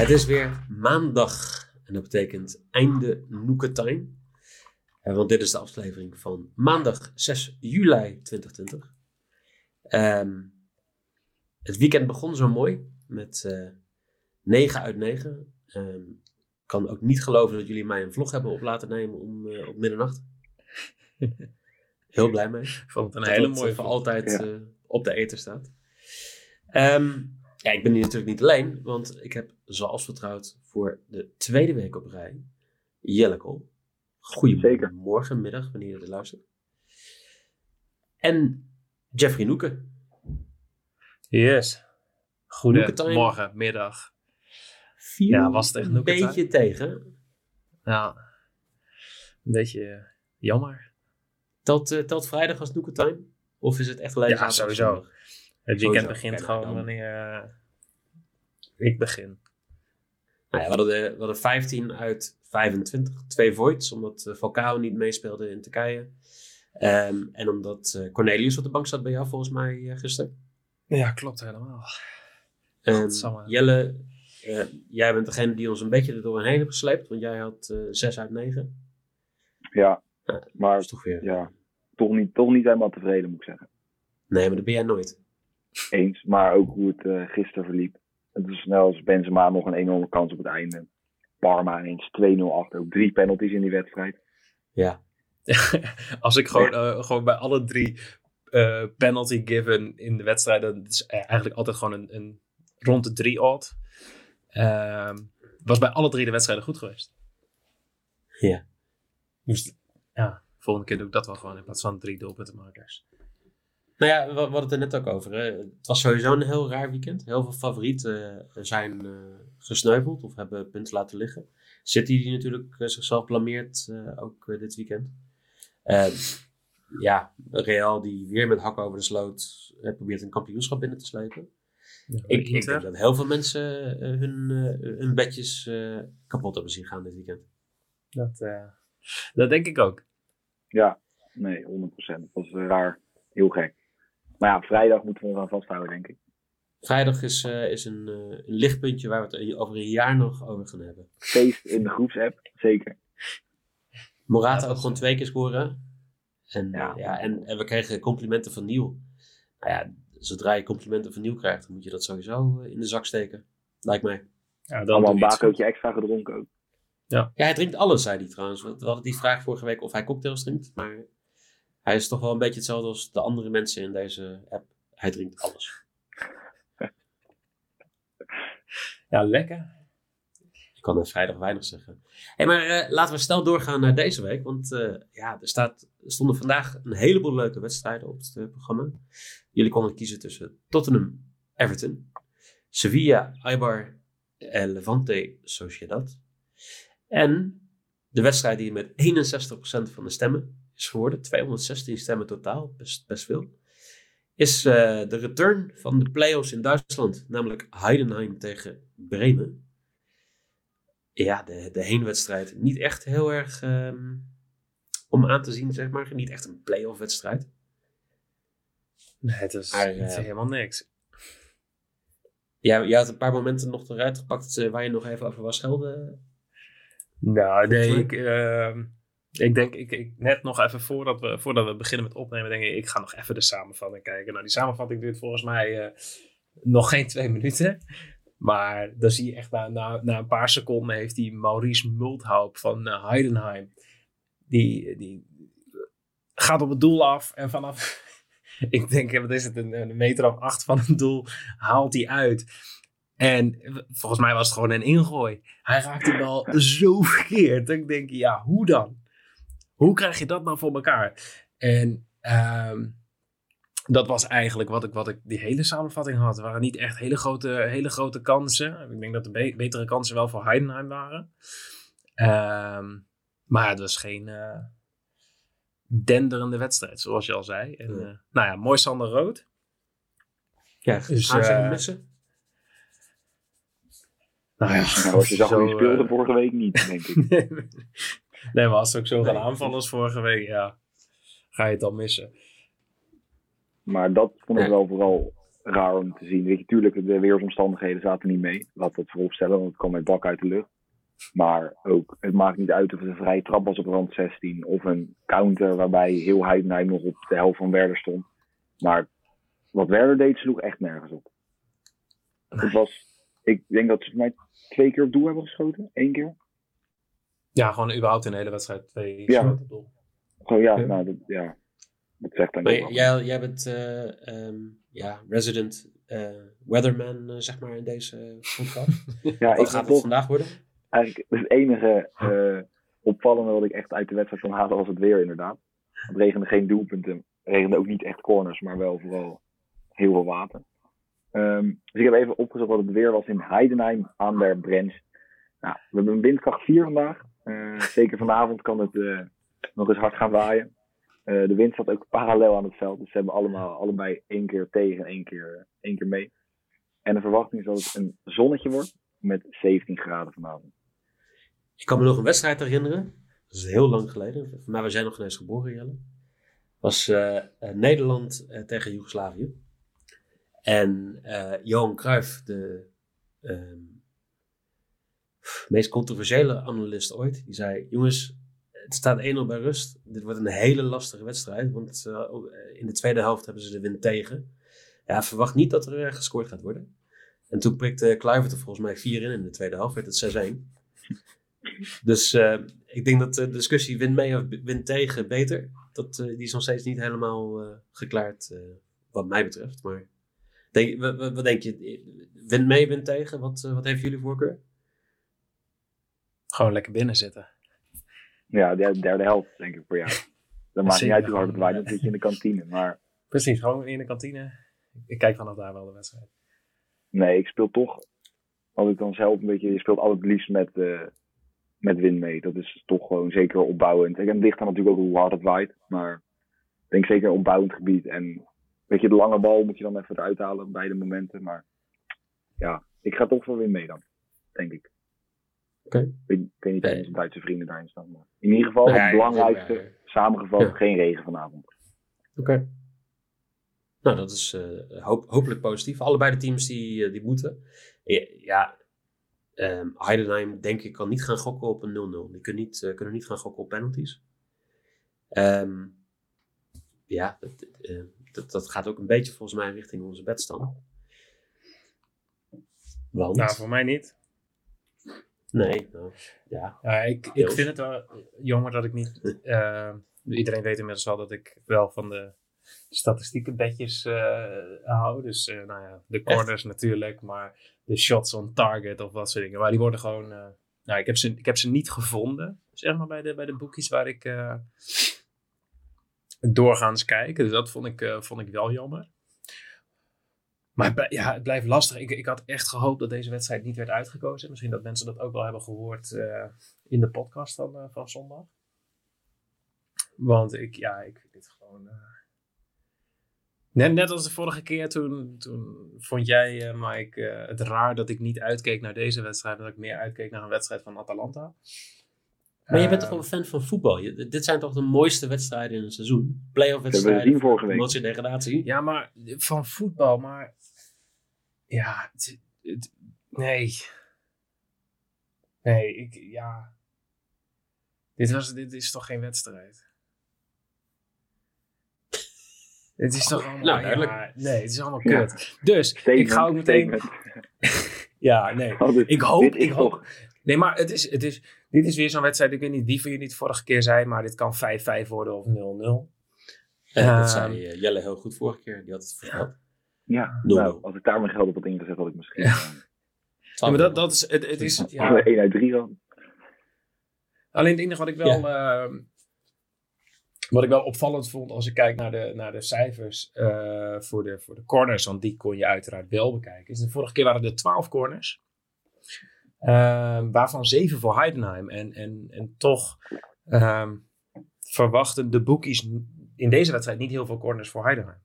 Het is weer maandag en dat betekent einde Noeketime. Uh, want dit is de aflevering van maandag 6 juli 2020. Ehm, het weekend begon zo mooi met uh, 9 uit 9. Um, kan ook niet geloven dat jullie mij een vlog hebben op laten nemen om, uh, op middernacht. Heel blij mee. Ik vond het een hele mooie voor altijd ja. uh, op de eter staat. Um, ja, ik ben hier natuurlijk niet alleen, want ik heb zoals vertrouwd voor de tweede week op rij Jelle Goedemorgen, middag, wanneer je dit luistert. En Jeffrey Noeken. Yes. Goedemorgen, middag. Viel ja, was het echt een beetje tegen. Ja, een beetje uh, jammer. Telt, uh, telt vrijdag als Noekentime? Of is het echt alleen Ja, sowieso. Het weekend begint gewoon dan. wanneer uh, ik begin. Nou ja, we, hadden de, we hadden 15 uit 25. Twee voids, omdat uh, Falcao niet meespeelde in Turkije. Um, en omdat uh, Cornelius op de bank zat bij jou volgens mij uh, gisteren. Ja, klopt helemaal. En Jelle, jij bent degene die ons een beetje er doorheen heeft gesleept. Want jij had 6 uit 9. Ja, maar toch, weer, ja, toch, niet, toch niet helemaal tevreden moet ik zeggen. Nee, maar dat ben jij nooit. Eens, maar ook hoe het uh, gisteren verliep. Het is snel als Benzema nog een enorme kans op het einde. Parma ineens 2-0 achter. Ook drie penalties in die wedstrijd. Ja. als ik gewoon, uh, gewoon bij alle drie uh, penalty given in de wedstrijden. is eigenlijk altijd gewoon een, een rond de drie odd. Uh, was bij alle drie de wedstrijden goed geweest. Ja. Dus ja, volgende keer doe ik dat wel gewoon in plaats van drie doelpuntenmakers. Nou ja, we, hadden het er net ook over. Hè. Het was sowieso een heel raar weekend. Heel veel favorieten uh, zijn uh, gesneuveld of hebben punten laten liggen. City die natuurlijk uh, zichzelf blameert ook dit weekend. Ehm, ja, Real die weer met hakken over de sloot probeert een kampioenschap binnen te slepen. Ja, ik, ik, denk dat heel veel mensen hun, hun bedjes kapot hebben zien gaan dit weekend. Dat, dat denk ik ook. Ja, nee, 100%. Dat was raar. Heel gek. Maar ja, vrijdag moeten we ons aan vasthouden, denk ik. Vrijdag is, uh, is een, uh, een, lichtpuntje waar we het over een jaar nog over gaan hebben. Feest in de groepsapp, zeker. Morata ook gewoon twee keer scoren. En, ja. ja en, en, we kregen complimenten van Nieuw. Nou ja, zodra je complimenten van Nieuw krijgt, dan moet je dat sowieso eh, in de zak steken. Lijkt mij. Ja, dan Allemaal een bakootje extra gedronken ook. Ja. ja, hij drinkt alles, zei hij trouwens. We hadden die vraag vorige week of hij cocktails drinkt. Maar hij is toch wel een beetje hetzelfde als de andere mensen in deze app. Hij drinkt alles. Ja, lekker. Ik kan er vrijdag weinig zeggen. Hey, maar uh, laten we snel doorgaan naar deze week. Want uh, ja, er, staat, er stonden vandaag een heleboel leuke wedstrijden op het uh, programma. Jullie konden kiezen tussen Tottenham, Everton, Sevilla, Eibar en Levante Sociedad. En de wedstrijd die met 61% van de stemmen is geworden. 216 stemmen totaal, best, best veel. Is uh, de return van de playoffs in Duitsland, namelijk Heidenheim tegen Bremen. Ja, de, de heenwedstrijd niet echt heel erg um, om aan te zien, zeg maar. Niet echt een playoff wedstrijd. Nee, het is, maar, uh, helemaal niks. Ja, je had een paar momenten nog eruit gepakt uh, waar je nog even over was schelden. Nou, nee, ik, uh, ik denk, ik, ik, net nog even voordat we, voordat we beginnen met opnemen, denk ik, ik ga nog even de samenvatting kijken. Nou, die samenvatting duurt volgens mij uh, nog geen twee minuten. Maar dan zie je echt na, na, na een paar seconden heeft die Maurice Multhaup van uh, Heidenheim, die, die gaat op het doel af en vanaf, ik denk, wat is het, een, een meter of acht van het doel, haalt hij uit. En volgens mij was het gewoon een ingooi. Hij raakt die bal zo verkeerd. Dan denk ja, hoe dan? Hoe krijg je dat nou voor elkaar? En um, dat was eigenlijk wat ik, wat ik die hele samenvatting had. Er waren niet echt hele grote, hele grote kansen. Ik denk dat de be- betere kansen wel voor Heidenheim waren. Ehm, maar het was geen eh, denderende wedstrijd, zoals je al zei. En, eh, nou ja, mooi Sander Rood. Ja, Dus, gaan ze eh, missen? Nou ja, Nou, als je zag zo, speelde vorige week niet, denk ik. nee, maar als ze ook zo gaan aanvallen als vorige week, ja, ga je het dan missen. Maar dat vond ik Ja. wel vooral raar om te zien. Weet je, tuurlijk, de weersomstandigheden zaten niet mee. Laat dat voorop stellen, want het kwam met bak uit de lucht. Maar ook, het maakt niet uit of het een vrije trap was op rand 16 of een counter waarbij heel Heidenheim nog op de helft van Werder stond. Maar wat Werder deed, sloeg echt nergens op. Het was, ik denk dat ze mij twee keer op doel hebben geschoten. Eén keer. Ja, gewoon überhaupt in de hele wedstrijd twee Ja. op doel. Gewoon ja, Ja. nou, dat, ja. Dat zegt dan wel. jij, jij bent eh, ehm, ja, resident eh, weatherman, eh, zeg maar, in deze podcast. Ja, ik Wat gaat het vandaag worden? eigenlijk het enige eh, opvallende wat ik echt uit de wedstrijd kon halen was het weer inderdaad. Het regende geen doelpunten. Het regende ook niet echt corners, maar wel vooral heel veel water. Ehm, dus ik heb even opgezocht wat het weer was in Heidenheim aan der Brens. Nou, we hebben een windkracht 4 vandaag. Eh, zeker vanavond kan het eh, nog eens hard gaan waaien. Eh, de wind zat ook parallel aan het veld. Dus ze hebben allemaal, allebei één keer tegen en één keer, één keer mee. En de verwachting is dat het een zonnetje wordt met 17 graden vanavond. Ik kan me nog een wedstrijd herinneren. Dat is heel lang geleden. Maar we zijn nog ineens geboren, Jelle. was Nederland tegen Joegoslavië. En eh, Johan Cruijff, de ehm, meest controversiële analist ooit, die zei: Jongens, het staat 1-0 bij rust. Dit wordt een hele lastige wedstrijd, want eh, eh, in de tweede helft hebben ze de wind tegen. Ja, verwacht niet dat er eh, gescoord gaat worden. En toen prikte Kluivert er volgens mij 4 in in de tweede helft, werd het 6-1. Dus eh, ik denk dat de discussie win mee of win tegen beter, dat, die is nog steeds niet helemaal geklaard, wat mij betreft. Maar denk, wat, denk je? Win mee, win tegen? Wat, wat heeft jullie voorkeur? Gewoon lekker binnen zitten. Ja, de derde helft, denk ik, voor jou. Dat maakt niet uit hoe hard het waait, dan zit je in de kantine. Maar Precies, gewoon in de kantine. Ik kijk vanaf daar wel de wedstrijd. nee, ik speel toch, als ik dan zelf een beetje, je speelt altijd het liefst met, eh met win mee. Dat is toch gewoon zeker opbouwend. En het ligt dan natuurlijk ook hoe hard het waait. Maar ik denk zeker opbouwend gebied. En weet je, de lange bal moet je dan even eruit halen op beide momenten. Maar ja, ik ga toch voor win mee dan, denk ik. Oké. Ik weet, ik weet niet of Nee. onze Duitse vrienden daarin staan. Maar in ieder geval, het belangrijkste, samengevat, Ja. geen regen vanavond. Oké. Nou, dat is eh, hoop, hopelijk positief. Allebei de teams die, eh, die moeten. Ja, ehm, Heidenheim denk ik kan niet gaan gokken op een 0-0. Die kunnen niet, eh, kunnen niet gaan gokken op penalties. Ehm, ja, dat, dat, dat gaat ook een beetje volgens mij richting onze bedstand. Want, Nou, voor mij niet. Nee, nou, ja. Ja, ik, ik vind het wel jammer dat ik niet. eh, iedereen weet inmiddels wel dat ik wel van de statistieke bedjes eh, hou. Dus eh, nou ja, de corners natuurlijk, maar de shots on target of wat soort dingen. Maar die worden gewoon. eh, nou, ik heb, ze, ik heb ze niet gevonden, zeg maar, bij de, bij de boekjes waar ik doorgaans kijk. Dus dat vond ik, vond ik wel jammer. Maar ja, het blijft lastig. Ik, ik had echt gehoopt dat deze wedstrijd niet werd uitgekozen. Misschien dat mensen dat ook wel hebben gehoord eh, in de podcast van, eh, van zondag. Want ik, ja, ik vind dit gewoon. eh, Net, net als de vorige keer, toen, toen vond jij, Mike, het raar dat ik niet uitkeek naar deze wedstrijd. Dat ik meer uitkeek naar een wedstrijd van Atalanta. Maar je bent Eh, toch wel een fan van voetbal? Je- dit zijn toch de mooiste wedstrijden in een seizoen? Playoff hebben wedstrijden, gezien vorige week. promotie en degradatie. Ja, maar van voetbal, maar. Ja, het, het- nee. Nee, ik, ja. Dit, was, dit is toch geen wedstrijd? Het is toch allemaal. Nou, duidelijk. ja, nee, het is allemaal Ja. kut. Dus Statement, ik ga ook meteen. Ja, nee. Oh, dit- Ik hoop, ik hoop. toch- Nee, maar het is, het is, dit is weer zo'n wedstrijd. Ik weet niet wie van jullie het vorige keer zei, maar dit kan 5-5 worden of 0-0. Eh, Ehm, dat zei eh, Jelle heel goed vorige keer. Die had het verteld. Ja, nou, als ik daar mijn geld op had ingezet, had ik misschien Ja. Ja, maar dat, dat is, het, het is, ja. ja. 1 uit 3 dan. Alleen het enige wat ik wel ehm, Wat ik wel opvallend vond als ik kijk naar de, naar de cijfers uh, voor, de, voor de corners, want die kon je uiteraard wel bekijken. Is de vorige keer waren er 12 corners, waarvan 7 voor Heidenheim. En, en, en toch uh, verwachten de bookies in deze wedstrijd niet heel veel corners voor Heidenheim.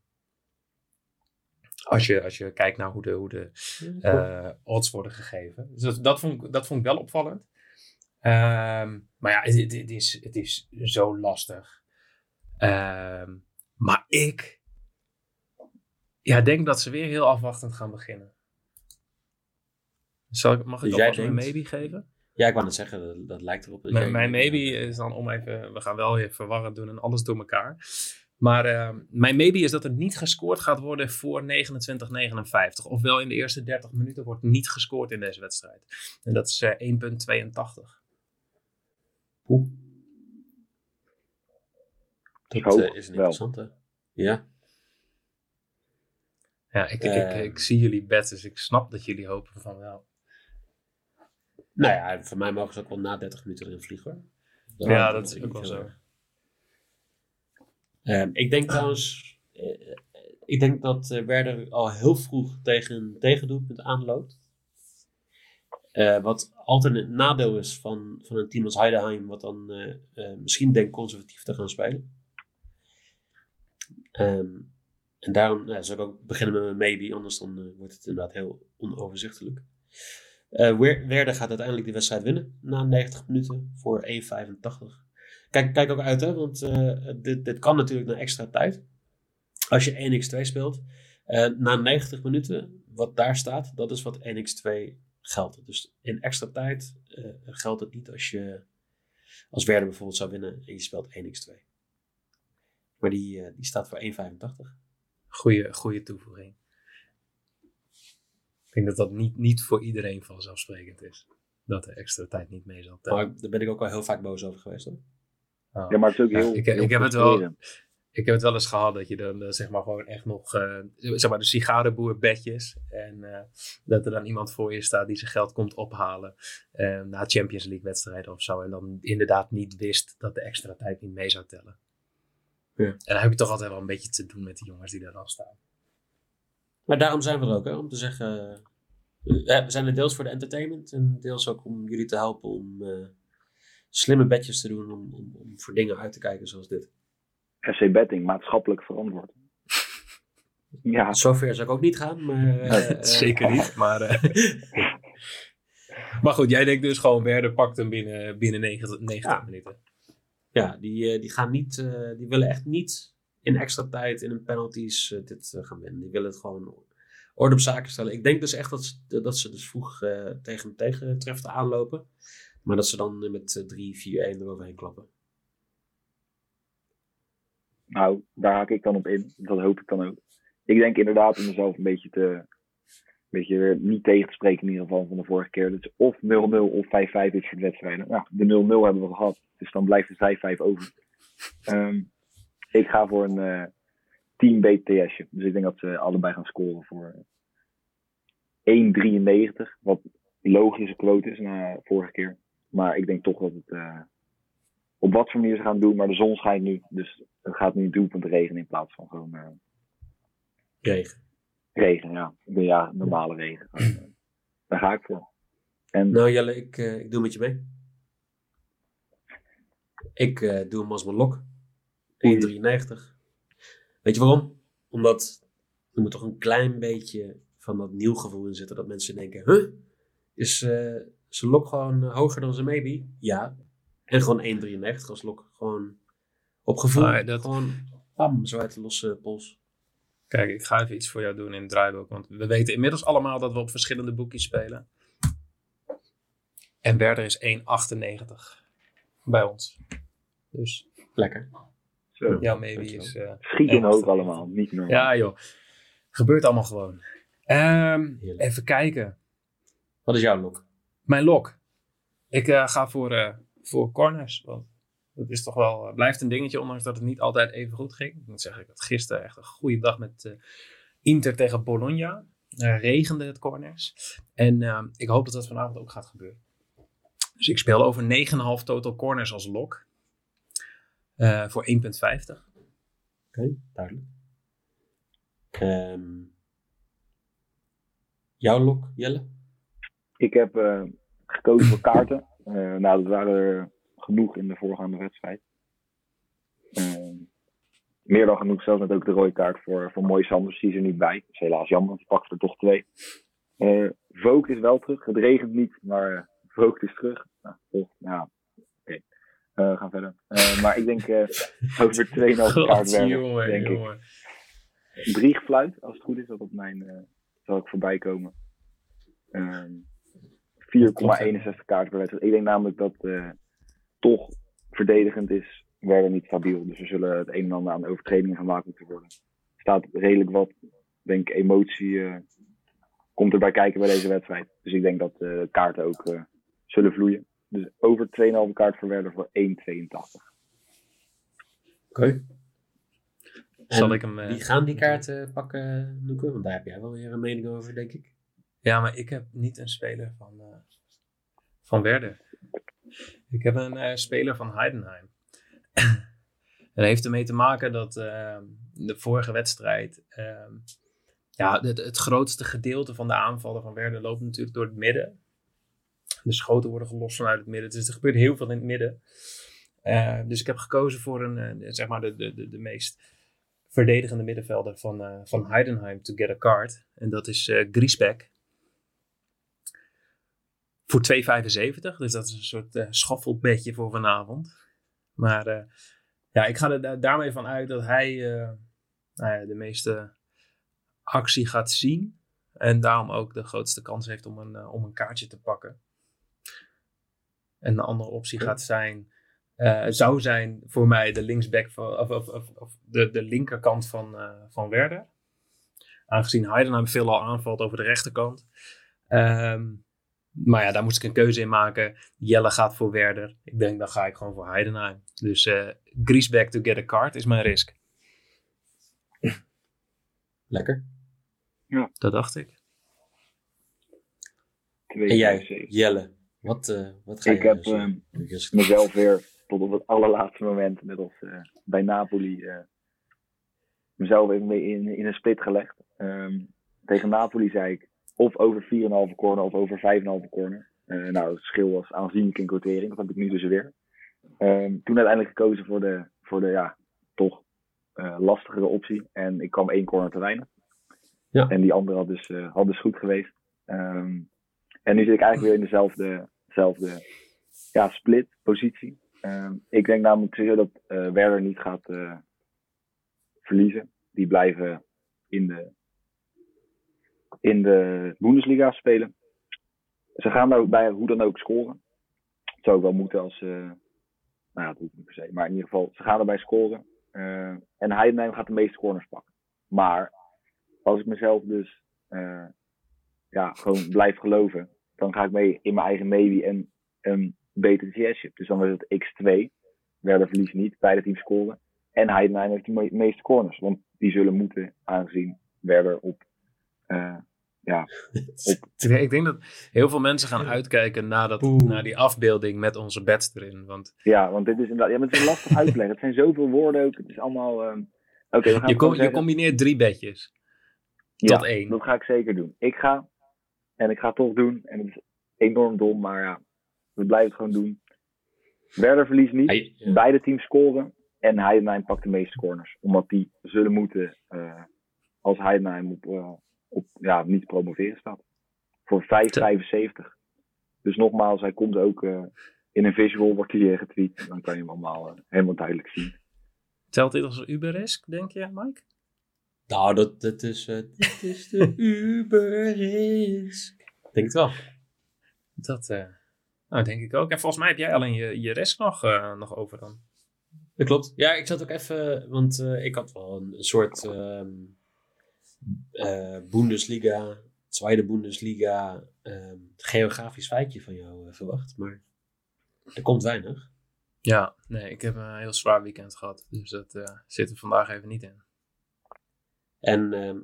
Als je, als je kijkt naar hoe de, hoe de uh, odds worden gegeven. Dus dat, dat, vond, dat vond ik wel opvallend. Um, maar ja, het, het, is, het is zo lastig. Um, maar ik ja, denk dat ze weer heel afwachtend gaan beginnen. Zal ik, mag ik dus een maybe geven? Ja, ik wou net zeggen, dat, dat lijkt erop. Dat mijn, mijn maybe is dan om even, we gaan wel weer verwarrend doen en alles door elkaar. Maar uh, mijn maybe is dat er niet gescoord gaat worden voor 29-59. Ofwel in de eerste 30 minuten wordt niet gescoord in deze wedstrijd. En dat is uh, 1,82. Oeh. Dat uh, is een interessante. Ja. Ja, ik, ik, ik, ik, zie jullie bed, dus ik snap dat jullie hopen van wel. Nou ja, voor mij mogen ze ook wel na 30 minuten erin vliegen. Hoor. ja, dat is ook wel zo. Uh, ik denk trouwens, uh, ik denk dat uh, Werder al heel vroeg tegen een tegendoelpunt aanloopt. wat altijd een nadeel is van, van een team als Heidenheim, wat dan misschien denkt conservatief te gaan spelen. Um, en daarom zou ik ook beginnen met mijn maybe, anders dan wordt het inderdaad heel onoverzichtelijk. Uh, Werder gaat uiteindelijk die wedstrijd winnen na 90 minuten voor 1,85. Kijk, kijk ook uit, hè, want uh, dit, dit kan natuurlijk naar extra tijd. Als je 1x2 speelt, uh, na 90 minuten, wat daar staat, dat is wat 1x2 geldt. Dus in extra tijd geldt het niet als je als Werder bijvoorbeeld zou winnen en je speelt 1x2. Maar die, die staat voor 1,85. Goeie, goede toevoeging. Ik denk dat dat niet, niet voor iedereen vanzelfsprekend is. Dat de extra tijd niet mee zal tellen. Maar daar ben ik ook al heel vaak boos over geweest hoor. Oh. Ja, maar het is ook heel. ik, ik, heb het wel, ik heb het wel eens gehad dat je dan uh, zeg maar gewoon echt nog. Uh, zeg maar de sigarenboerbedjes. En uh, dat er dan iemand voor je staat die zijn geld komt ophalen. na Champions League wedstrijden of zo. En dan inderdaad niet wist dat de extra tijd niet mee zou tellen. Ja. En dan heb je toch altijd wel een beetje te doen met die jongens die daar dan staan. Maar daarom zijn we er ook, hè, om te zeggen. we zijn er deels voor de entertainment en deels ook om jullie te helpen om slimme bedjes te doen om, om, om voor dingen uit te kijken zoals dit. SC Betting, maatschappelijk verantwoord. Ja. Zover zou ik ook niet gaan, maar... Uh, Zeker niet, maar... Uh, maar goed, jij denkt dus gewoon Werder pakt hem binnen, binnen 90, 90 ja. minuten. Ja, die, die gaan niet... Uh, die willen echt niet in extra tijd, in een penalties dit gaan winnen. Die willen het gewoon orde op zaken stellen. Ik denk dus echt dat ze, dat ze dus vroeg tegen een tegentrefter aanlopen. Maar dat ze dan met 3, 4, 1 eroverheen klappen. Nou, daar haak ik dan op in. Dat hoop ik dan ook. Ik denk inderdaad om mezelf een beetje te. Beetje niet tegen te spreken in ieder geval van de vorige keer. Dus of 0-0 of 5-5 is voor de wedstrijden. Nou, de 0-0 hebben we gehad. Dus dan blijft de 5-5 over. Um, ik ga voor een uh, team BTS'je. Dus ik denk dat ze allebei gaan scoren voor 1,93. Wat logische quote is na vorige keer. Maar ik denk toch dat het uh, op wat voor manier ze gaan doen. Maar de zon schijnt nu. Dus het gaat nu doelpunt regenen in plaats van gewoon... Uh, regen. Regen, ja. Ja, normale regen. Uh, daar ga ik voor. En, nou Jelle, ik, ik doe met je mee. Ik doe hem als mijn lok. 1,93. Weet je waarom? Omdat er moet toch een klein beetje van dat nieuw gevoel in zitten. Dat mensen denken, huh? Is, ze lok gewoon eh, hoger dan ze maybe? Ja. En gewoon 1,93 als lok. Gewoon op gevoel. dat... Gewoon bam, zo uit de losse pols. Kijk, ik ga even iets voor jou doen in het draaiboek. Want we weten inmiddels allemaal dat we op verschillende boekjes spelen. En Werder is 1,98 bij ons. Dus. Lekker. Zo. Jouw maybe is... Uh, Schieten ook allemaal, niet normaal. Ja joh. Gebeurt allemaal gewoon. Um, even kijken. Wat is jouw lok? Mijn lok. Ik uh, ga voor, uh, voor corners. Want dat is toch wel, uh, blijft een dingetje, ondanks dat het niet altijd even goed ging. Ik moet zeggen, ik had gisteren echt een goede dag met Inter tegen Bologna. regende het corners. En ik hoop dat dat vanavond ook gaat gebeuren. Dus ik speel over 9,5 total corners als lok. Eh, voor 1,50. Oké, duidelijk. Ehm, jouw lok, Jelle? Ik heb eh, gekozen voor kaarten. Eh, nou, dat waren er genoeg in de voorgaande wedstrijd. Ehm, meer dan genoeg, zelfs met ook de rode kaart voor, voor Mooi Sanders. Die is er niet bij. Dat is helaas jammer, want die pakt er toch twee. Eh Vogt is wel terug. Het regent niet, maar uh, Vogt is terug. Nou, toch, ja, oké. We gaan verder. Eh, maar ik denk eh, over 2,5 kaart werken, jongen, denk ik. Drie gefluit, als het goed is, dat op mijn eh, zal ik voorbij komen. Ehm 4,61 kaarten per wedstrijd. Ik denk namelijk dat eh, toch verdedigend is Werder niet stabiel. Dus er zullen het een en ander aan overtredingen gemaakt moeten worden. Er staat redelijk wat, denk ik, emotie eh, komt erbij kijken bij deze wedstrijd. Dus ik denk dat eh, de kaarten ook eh, zullen vloeien. Dus over 2,5 kaart voor Werder voor 1,82. Oké. Zal ik hem... eh, Wie gaan die kaarten pakken, Noeke? Want daar heb jij wel weer een mening over, denk ik. Ja, maar ik heb niet een speler van, eh, van Werder. Ik heb een eh, speler van Heidenheim. En dat heeft ermee te maken dat eh, de vorige wedstrijd. eh, ja, het, het grootste gedeelte van de aanvallen van Werder loopt natuurlijk door het midden. De schoten worden gelost vanuit het midden. Dus er gebeurt heel veel in het midden. Eh, dus ik heb gekozen voor een, eh, zeg maar de, de, de, de meest verdedigende middenvelder van, eh, van Heidenheim to get a card. En dat is Griesbeck. Voor 2,75. Dus dat is een soort eh schaffelbedje voor vanavond. Maar ja, ik ga er da- daarmee van uit dat hij nou ja, de meeste actie gaat zien. En daarom ook de grootste kans heeft om een, om een kaartje te pakken. En de andere optie gaat zijn, eh, zou zijn voor mij de linksback van, of, of, of, of de, de linkerkant van, eh, van Werder. Aangezien Heidenheim veelal aanvalt over de rechterkant. Ehm, maar ja, daar moest ik een keuze in maken. Jelle gaat voor Werder. Ik denk, dan ga ik gewoon voor Heidenheim. Dus eh Griesbeck to get a card is mijn risk. Lekker. Dat dacht ik. En jij, 2,75. Jelle? Wat, eh, wat ga Ik je heb dus, eh, mezelf weer tot op het allerlaatste moment, net als eh, bij Napoli, mezelf in, in een split gelegd. Ehm, tegen Napoli zei ik of over 4,5 corner of over 5,5 corner. Nou, het verschil was aanzienlijk in quotering. Dat heb ik nu dus weer. Ehm, toen uiteindelijk gekozen voor de, voor de ja, toch lastigere optie. En ik kwam één corner te weinig. Ja. En die andere had dus, had dus goed geweest. Ehm, en nu zit ik eigenlijk weer in dezelfde, dezelfde ja, split positie. Ehm, ik denk namelijk zeker dat eh, Werder niet gaat eh, verliezen. Die blijven in de, in de Bundesliga spelen. Ze gaan daar ook bij hoe dan ook scoren. Het zou ook wel moeten als. eh, nou ja, dat hoeft niet per se. Maar in ieder geval, ze gaan erbij scoren. En Heidenheim gaat de meeste corners pakken. Maar als ik mezelf dus ja, gewoon blijf geloven, dan ga ik mee in mijn eigen maybe en een beter GS. Dus dan is het x2. Werder verliest niet, beide teams scoren. En Heidenheim heeft de me- meeste corners. Want die zullen moeten, aangezien Werder op. eh, ja, Ik ik denk dat heel veel mensen gaan uitkijken naar, dat, Oeh. naar die afbeelding met onze bets erin. Want ja, want dit is inderdaad. Ja, maar het is lastig uitleggen. Het zijn zoveel woorden ook. Het is allemaal. ehm, Oké, we gaan je, com- je combineert drie bedjes. Ja, tot één. Dat ga ik zeker doen. Ik ga. En ik ga het toch doen. En het is enorm dom, maar ja. We blijven het gewoon doen. Werder verliest niet. Hij- ja. Beide teams scoren. En Heidenheim pakt de meeste corners. Omdat die zullen moeten. eh, als Heidenheim op, eh, op ja, niet promoveren staat. Voor 5,75. Dus nogmaals, hij komt ook eh, in een visual, wordt hij getweet. Dan kan je hem allemaal helemaal duidelijk zien. Telt dit als een Uber-risk, denk je, Mike? Nou, dat, dat is, dit is de Uber-risk. Denk het wel. Dat eh, nou, denk ik ook. En volgens mij heb jij alleen je, je risk nog, eh, nog over dan. Dat klopt. Ja, ik zat ook even, want eh, ik had wel een, een soort ehm eh, Bundesliga, Tweede Bundesliga, ehm, geografisch feitje van jou verwacht, maar er komt weinig. Ja, nee, ik heb een heel zwaar weekend gehad. Dus dat eh, zit er vandaag even niet in. En ehm,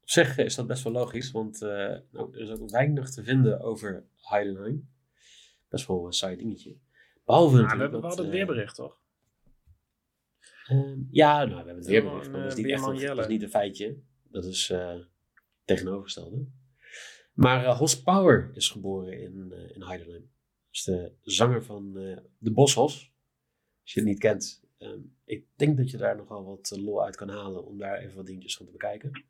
op zich is dat best wel logisch, want eh, nou, er is ook weinig te vinden over Heidenheim. Best wel een saai dingetje. Behalve Maar we, hebben, we dat, hadden het eh, weerbericht, toch? Ehm, ja, nou, we hebben het weer Weerman, bericht, maar dat is eh, niet echt een, dat Jelle. is niet een feitje. Dat is eh tegenovergestelde. Maar eh Hos Power is geboren in, eh in. Dat is de zanger van de Boshos. Als je het niet kent, ehm, ik denk dat je daar nogal wat eh, lol uit kan halen om daar even wat dingetjes van te bekijken.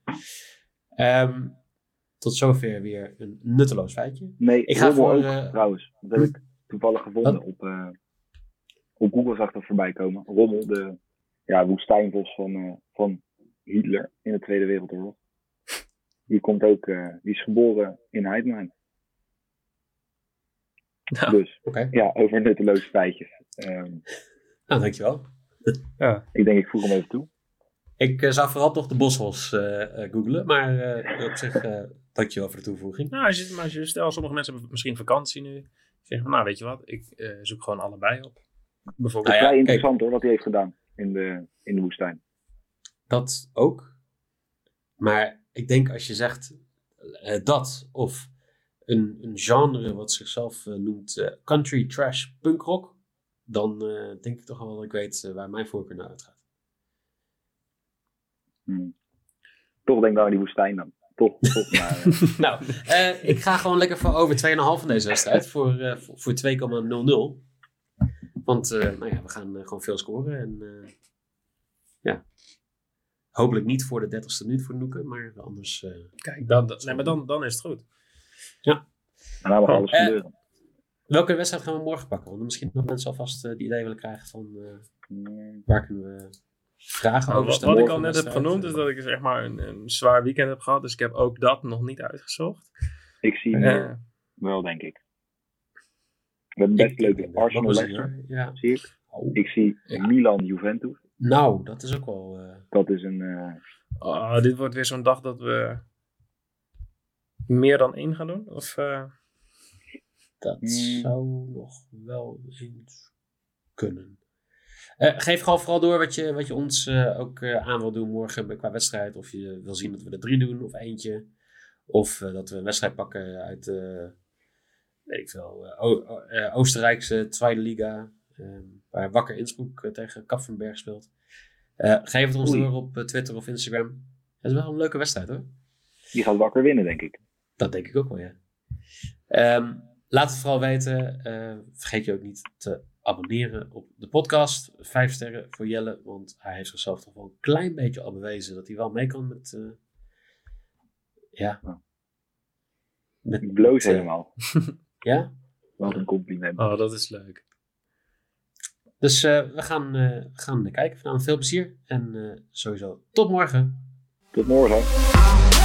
Ehm, tot zover weer een nutteloos feitje. Nee, Ik ga voor, ook, eh, trouwens. Dat heb ik toevallig gevonden Wat? op, eh, op Google zag dat voorbij komen. Rommel, de ja, woestijnvos van, van Hitler in de Tweede Wereldoorlog. Die komt ook, die is geboren in Heidenheim. Ja. Dus Oké, ja, over nutteloze feitjes. Ehm, nou dankjewel. Ja. ik denk, ik voeg hem even toe. Ik eh, zou vooral toch de Boshos eh eh googlen, maar eh, op zich eh dankjewel voor de toevoeging. Nou, als je, maar als je, stel, sommige mensen hebben misschien vakantie nu. Zeggen van, nou, weet je wat, ik eh, zoek gewoon allebei op. Bijvoorbeeld. Nou ja, Vrij kijk. interessant hoor, wat hij heeft gedaan in de, in de woestijn. Dat ook. Maar ik denk als je zegt eh, dat of een, een genre wat zichzelf noemt eh, country trash punk rock, dan eh, denk ik toch wel dat ik weet eh, waar mijn voorkeur naar uitgaat. Hmm. Toch denk ik dan aan die woestijn dan. Toch, toch maar. eh, nou, eh, ik ga gewoon lekker voor over 2,5 van deze wedstrijd voor, eh, voor, voor 2,00. Want eh, nou ja, we gaan gewoon veel scoren. En eh, ja, hopelijk niet voor de 30ste minuut voor Noeken, maar anders... eh, Kijk, dan, dan- nee, maar dan, dan is het goed. en dan mag alles Eh, gebeuren. Welke wedstrijd gaan we morgen pakken? Want misschien dat mensen alvast eh, die idee willen krijgen van eh, waar kunnen we vragen Nou, over wat, stellen. wat ik al net heb genoemd, is dat ik zeg maar een, een zwaar weekend heb gehad. Dus ik heb ook dat nog niet uitgezocht. Ik zie Eh, wel, denk ik. We hebben best Ik- leuke Arsenal Leicester, het, Ja. zie ik. Oh. Ik zie Ja. Milan Juventus. Nou, dat is ook wel... eh, Dat is een. eh, oh, dit wordt weer zo'n dag dat we meer dan één gaan doen. Of, eh, Dat Hmm. zou nog wel eens kunnen. Eh, geef gewoon vooral door wat je, wat je ons eh, ook eh, aan wil doen morgen qua wedstrijd. Of je wil zien dat we er drie doen of eentje. Of dat we een wedstrijd pakken uit, weet ik veel, Oostenrijkse Tweede Liga. eh, waar Wakker Innsbruck tegen Kapfenberg speelt. Geef het ons Oei. door op Twitter of Instagram. Het is wel een leuke wedstrijd hoor. die gaat wakker winnen, denk ik. Dat denk ik ook wel, ja. Ehm, laat het vooral weten. Eh, vergeet je ook niet te abonneren op de podcast. Vijf sterren voor Jelle, want hij heeft zichzelf toch wel een klein beetje al bewezen dat hij wel mee kan met. eh, ja. Met, Ik bloos met, eh, helemaal. ja. Wat een compliment. oh, dat is leuk. Dus eh, we gaan, eh, gaan kijken. Nou, veel plezier en eh, sowieso tot morgen. Tot morgen.